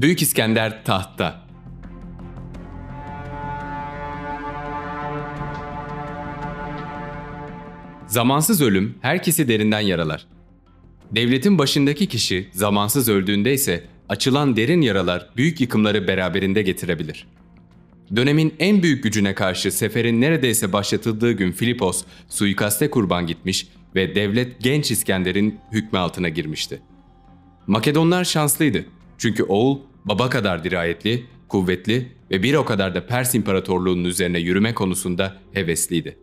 Büyük İskender tahtta. Zamansız ölüm herkesi derinden yaralar. Devletin başındaki kişi zamansız öldüğünde ise açılan derin yaralar büyük yıkımları beraberinde getirebilir. Dönemin en büyük gücüne karşı seferin neredeyse başlatıldığı gün Filipos suikaste kurban gitmiş ve devlet genç İskender'in hükmü altına girmişti. Makedonlar şanslıydı. Çünkü oğul baba kadar dirayetli, kuvvetli ve bir o kadar da Pers İmparatorluğu'nun üzerine yürüme konusunda hevesliydi.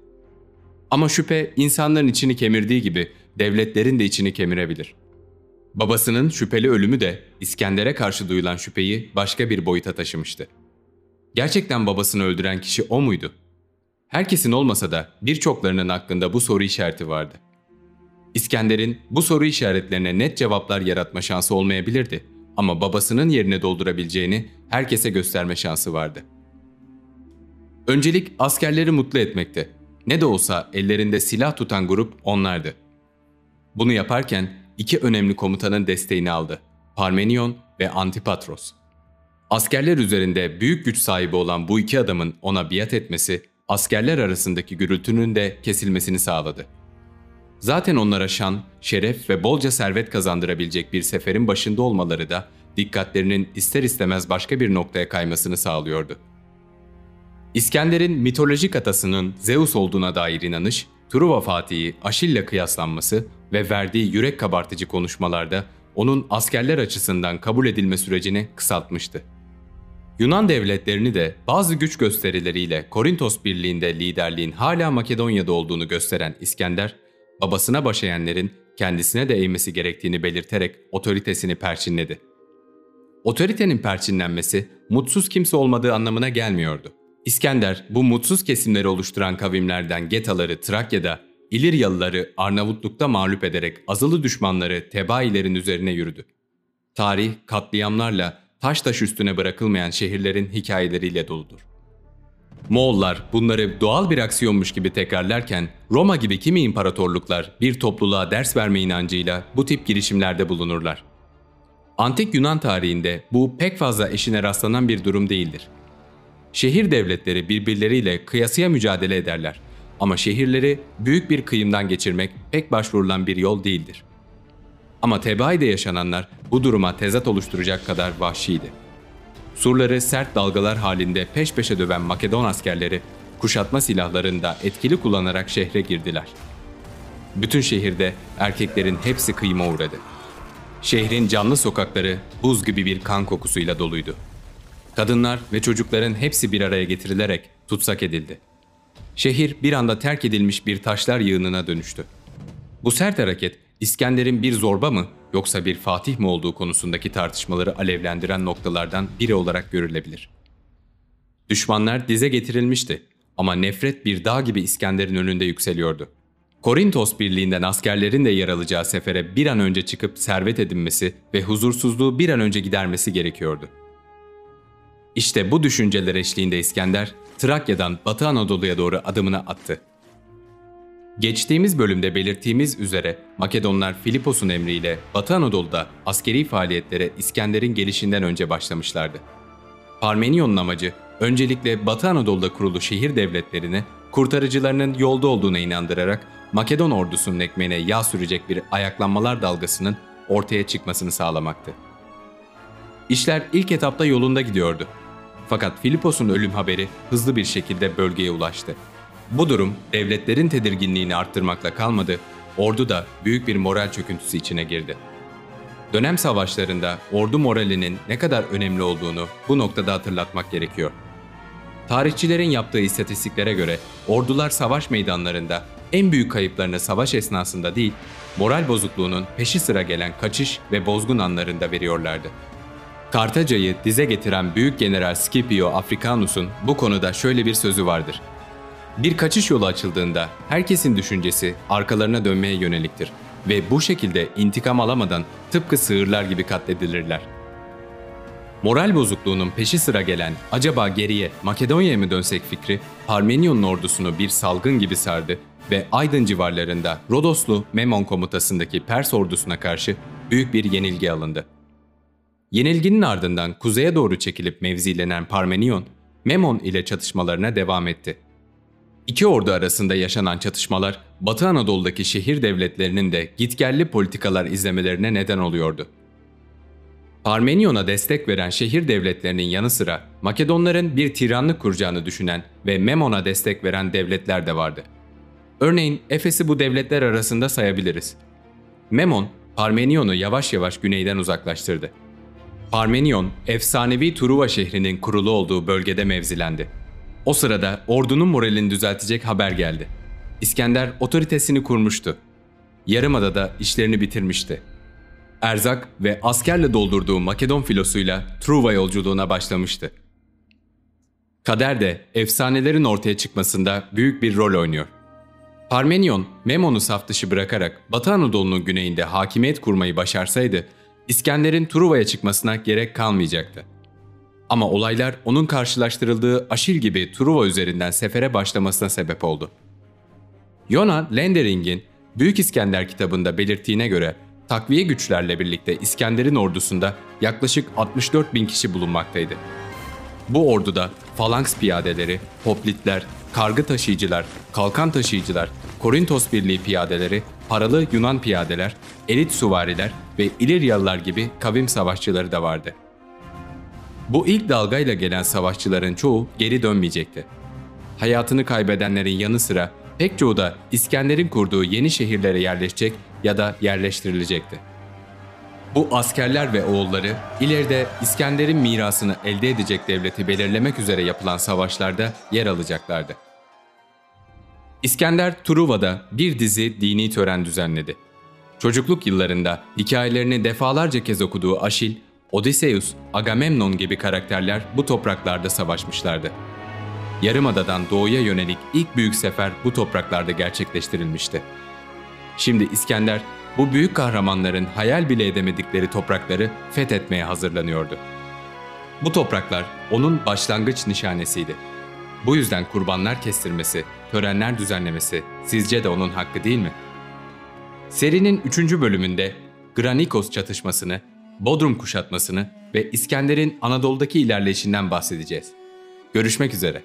Ama şüphe insanların içini kemirdiği gibi devletlerin de içini kemirebilir. Babasının şüpheli ölümü de İskender'e karşı duyulan şüpheyi başka bir boyuta taşımıştı. Gerçekten babasını öldüren kişi o muydu? Herkesin olmasa da birçoklarının aklında bu soru işareti vardı. İskender'in bu soru işaretlerine net cevaplar yaratma şansı olmayabilirdi ama babasının yerine doldurabileceğini herkese gösterme şansı vardı. Öncelik askerleri mutlu etmekte. Ne de olsa ellerinde silah tutan grup onlardı. Bunu yaparken iki önemli komutanın desteğini aldı. Parmenion ve Antipatros. Askerler üzerinde büyük güç sahibi olan bu iki adamın ona biat etmesi, askerler arasındaki gürültünün de kesilmesini sağladı. Zaten onlara şan, şeref ve bolca servet kazandırabilecek bir seferin başında olmaları da dikkatlerinin ister istemez başka bir noktaya kaymasını sağlıyordu. İskender'in mitolojik atasının Zeus olduğuna dair inanış, Truva Fatih'i Aşil'le kıyaslanması ve verdiği yürek kabartıcı konuşmalarda onun askerler açısından kabul edilme sürecini kısaltmıştı. Yunan devletlerini de bazı güç gösterileriyle Korintos Birliği'nde liderliğin hala Makedonya'da olduğunu gösteren İskender, babasına baş eğenlerin kendisine de eğmesi gerektiğini belirterek otoritesini perçinledi. Otoritenin perçinlenmesi mutsuz kimse olmadığı anlamına gelmiyordu. İskender bu mutsuz kesimleri oluşturan kavimlerden Getaları Trakya'da, İliryalıları Arnavutluk'ta mağlup ederek azılı düşmanları Tebailerin üzerine yürüdü. Tarih katliamlarla taş taş üstüne bırakılmayan şehirlerin hikayeleriyle doludur. Moğollar bunları doğal bir aksiyonmuş gibi tekrarlarken Roma gibi kimi imparatorluklar bir topluluğa ders verme inancıyla bu tip girişimlerde bulunurlar. Antik Yunan tarihinde bu pek fazla eşine rastlanan bir durum değildir. Şehir devletleri birbirleriyle kıyasıya mücadele ederler ama şehirleri büyük bir kıyımdan geçirmek pek başvurulan bir yol değildir. Ama Tebai'de yaşananlar bu duruma tezat oluşturacak kadar vahşiydi. Surları sert dalgalar halinde peş peşe döven Makedon askerleri kuşatma silahlarını da etkili kullanarak şehre girdiler. Bütün şehirde erkeklerin hepsi kıyıma uğradı. Şehrin canlı sokakları buz gibi bir kan kokusuyla doluydu. Kadınlar ve çocukların hepsi bir araya getirilerek tutsak edildi. Şehir bir anda terk edilmiş bir taşlar yığınına dönüştü. Bu sert hareket İskender'in bir zorba mı yoksa bir fatih mi olduğu konusundaki tartışmaları alevlendiren noktalardan biri olarak görülebilir. Düşmanlar dize getirilmişti ama nefret bir dağ gibi İskender'in önünde yükseliyordu. Korintos Birliği'nden askerlerin de yer alacağı sefere bir an önce çıkıp servet edinmesi ve huzursuzluğu bir an önce gidermesi gerekiyordu. İşte bu düşünceler eşliğinde İskender, Trakya'dan Batı Anadolu'ya doğru adımını attı. Geçtiğimiz bölümde belirttiğimiz üzere Makedonlar Filipos'un emriyle Batı Anadolu'da askeri faaliyetlere İskender'in gelişinden önce başlamışlardı. Parmenion'un amacı öncelikle Batı Anadolu'da kurulu şehir devletlerini kurtarıcılarının yolda olduğuna inandırarak Makedon ordusunun ekmeğine yağ sürecek bir ayaklanmalar dalgasının ortaya çıkmasını sağlamaktı. İşler ilk etapta yolunda gidiyordu. Fakat Filipos'un ölüm haberi hızlı bir şekilde bölgeye ulaştı. Bu durum devletlerin tedirginliğini arttırmakla kalmadı, ordu da büyük bir moral çöküntüsü içine girdi. Dönem savaşlarında ordu moralinin ne kadar önemli olduğunu bu noktada hatırlatmak gerekiyor. Tarihçilerin yaptığı istatistiklere göre ordular savaş meydanlarında en büyük kayıplarını savaş esnasında değil, moral bozukluğunun peşi sıra gelen kaçış ve bozgun anlarında veriyorlardı. Kartaca'yı dize getiren Büyük General Scipio Africanus'un bu konuda şöyle bir sözü vardır. Bir kaçış yolu açıldığında herkesin düşüncesi arkalarına dönmeye yöneliktir ve bu şekilde intikam alamadan tıpkı sığırlar gibi katledilirler. Moral bozukluğunun peşi sıra gelen acaba geriye Makedonya'ya mı dönsek fikri Parmenion'un ordusunu bir salgın gibi sardı ve Aydın civarlarında Rodoslu Memon komutasındaki Pers ordusuna karşı büyük bir yenilgi alındı. Yenilginin ardından kuzeye doğru çekilip mevzilenen Parmenion, Memon ile çatışmalarına devam etti. İki ordu arasında yaşanan çatışmalar, Batı Anadolu'daki şehir devletlerinin de gitgelli politikalar izlemelerine neden oluyordu. Parmenion'a destek veren şehir devletlerinin yanı sıra Makedonların bir tiranlık kuracağını düşünen ve Memon'a destek veren devletler de vardı. Örneğin Efes'i bu devletler arasında sayabiliriz. Memon, Parmenion'u yavaş yavaş güneyden uzaklaştırdı. Parmenion, efsanevi Truva şehrinin kurulu olduğu bölgede mevzilendi. O sırada ordunun moralini düzeltecek haber geldi. İskender otoritesini kurmuştu. Yarımada'da işlerini bitirmişti. Erzak ve askerle doldurduğu Makedon filosuyla Truva yolculuğuna başlamıştı. Kader de efsanelerin ortaya çıkmasında büyük bir rol oynuyor. Parmenion, Memon'u saf dışı bırakarak Batı Anadolu'nun güneyinde hakimiyet kurmayı başarsaydı, İskender'in Truva'ya çıkmasına gerek kalmayacaktı. Ama olaylar onun karşılaştırıldığı Aşil gibi Truva üzerinden sefere başlamasına sebep oldu. Yona Lendering'in Büyük İskender kitabında belirttiğine göre takviye güçlerle birlikte İskender'in ordusunda yaklaşık 64 bin kişi bulunmaktaydı. Bu orduda falanks piyadeleri, hoplitler, kargı taşıyıcılar, kalkan taşıyıcılar, Korintos Birliği piyadeleri, paralı Yunan piyadeler, elit suvariler ve İliryalılar gibi kavim savaşçıları da vardı. Bu ilk dalgayla gelen savaşçıların çoğu geri dönmeyecekti. Hayatını kaybedenlerin yanı sıra pek çoğu da İskender'in kurduğu yeni şehirlere yerleşecek ya da yerleştirilecekti. Bu askerler ve oğulları ileride İskender'in mirasını elde edecek devleti belirlemek üzere yapılan savaşlarda yer alacaklardı. İskender Truva'da bir dizi dini tören düzenledi. Çocukluk yıllarında hikayelerini defalarca kez okuduğu Aşil, Odysseus, Agamemnon gibi karakterler bu topraklarda savaşmışlardı. Yarımadadan doğuya yönelik ilk büyük sefer bu topraklarda gerçekleştirilmişti. Şimdi İskender bu büyük kahramanların hayal bile edemedikleri toprakları fethetmeye hazırlanıyordu. Bu topraklar onun başlangıç nişanesiydi. Bu yüzden kurbanlar kestirmesi, törenler düzenlemesi sizce de onun hakkı değil mi? Serinin 3. bölümünde Granikos çatışmasını, Bodrum kuşatmasını ve İskender'in Anadolu'daki ilerleyişinden bahsedeceğiz. Görüşmek üzere.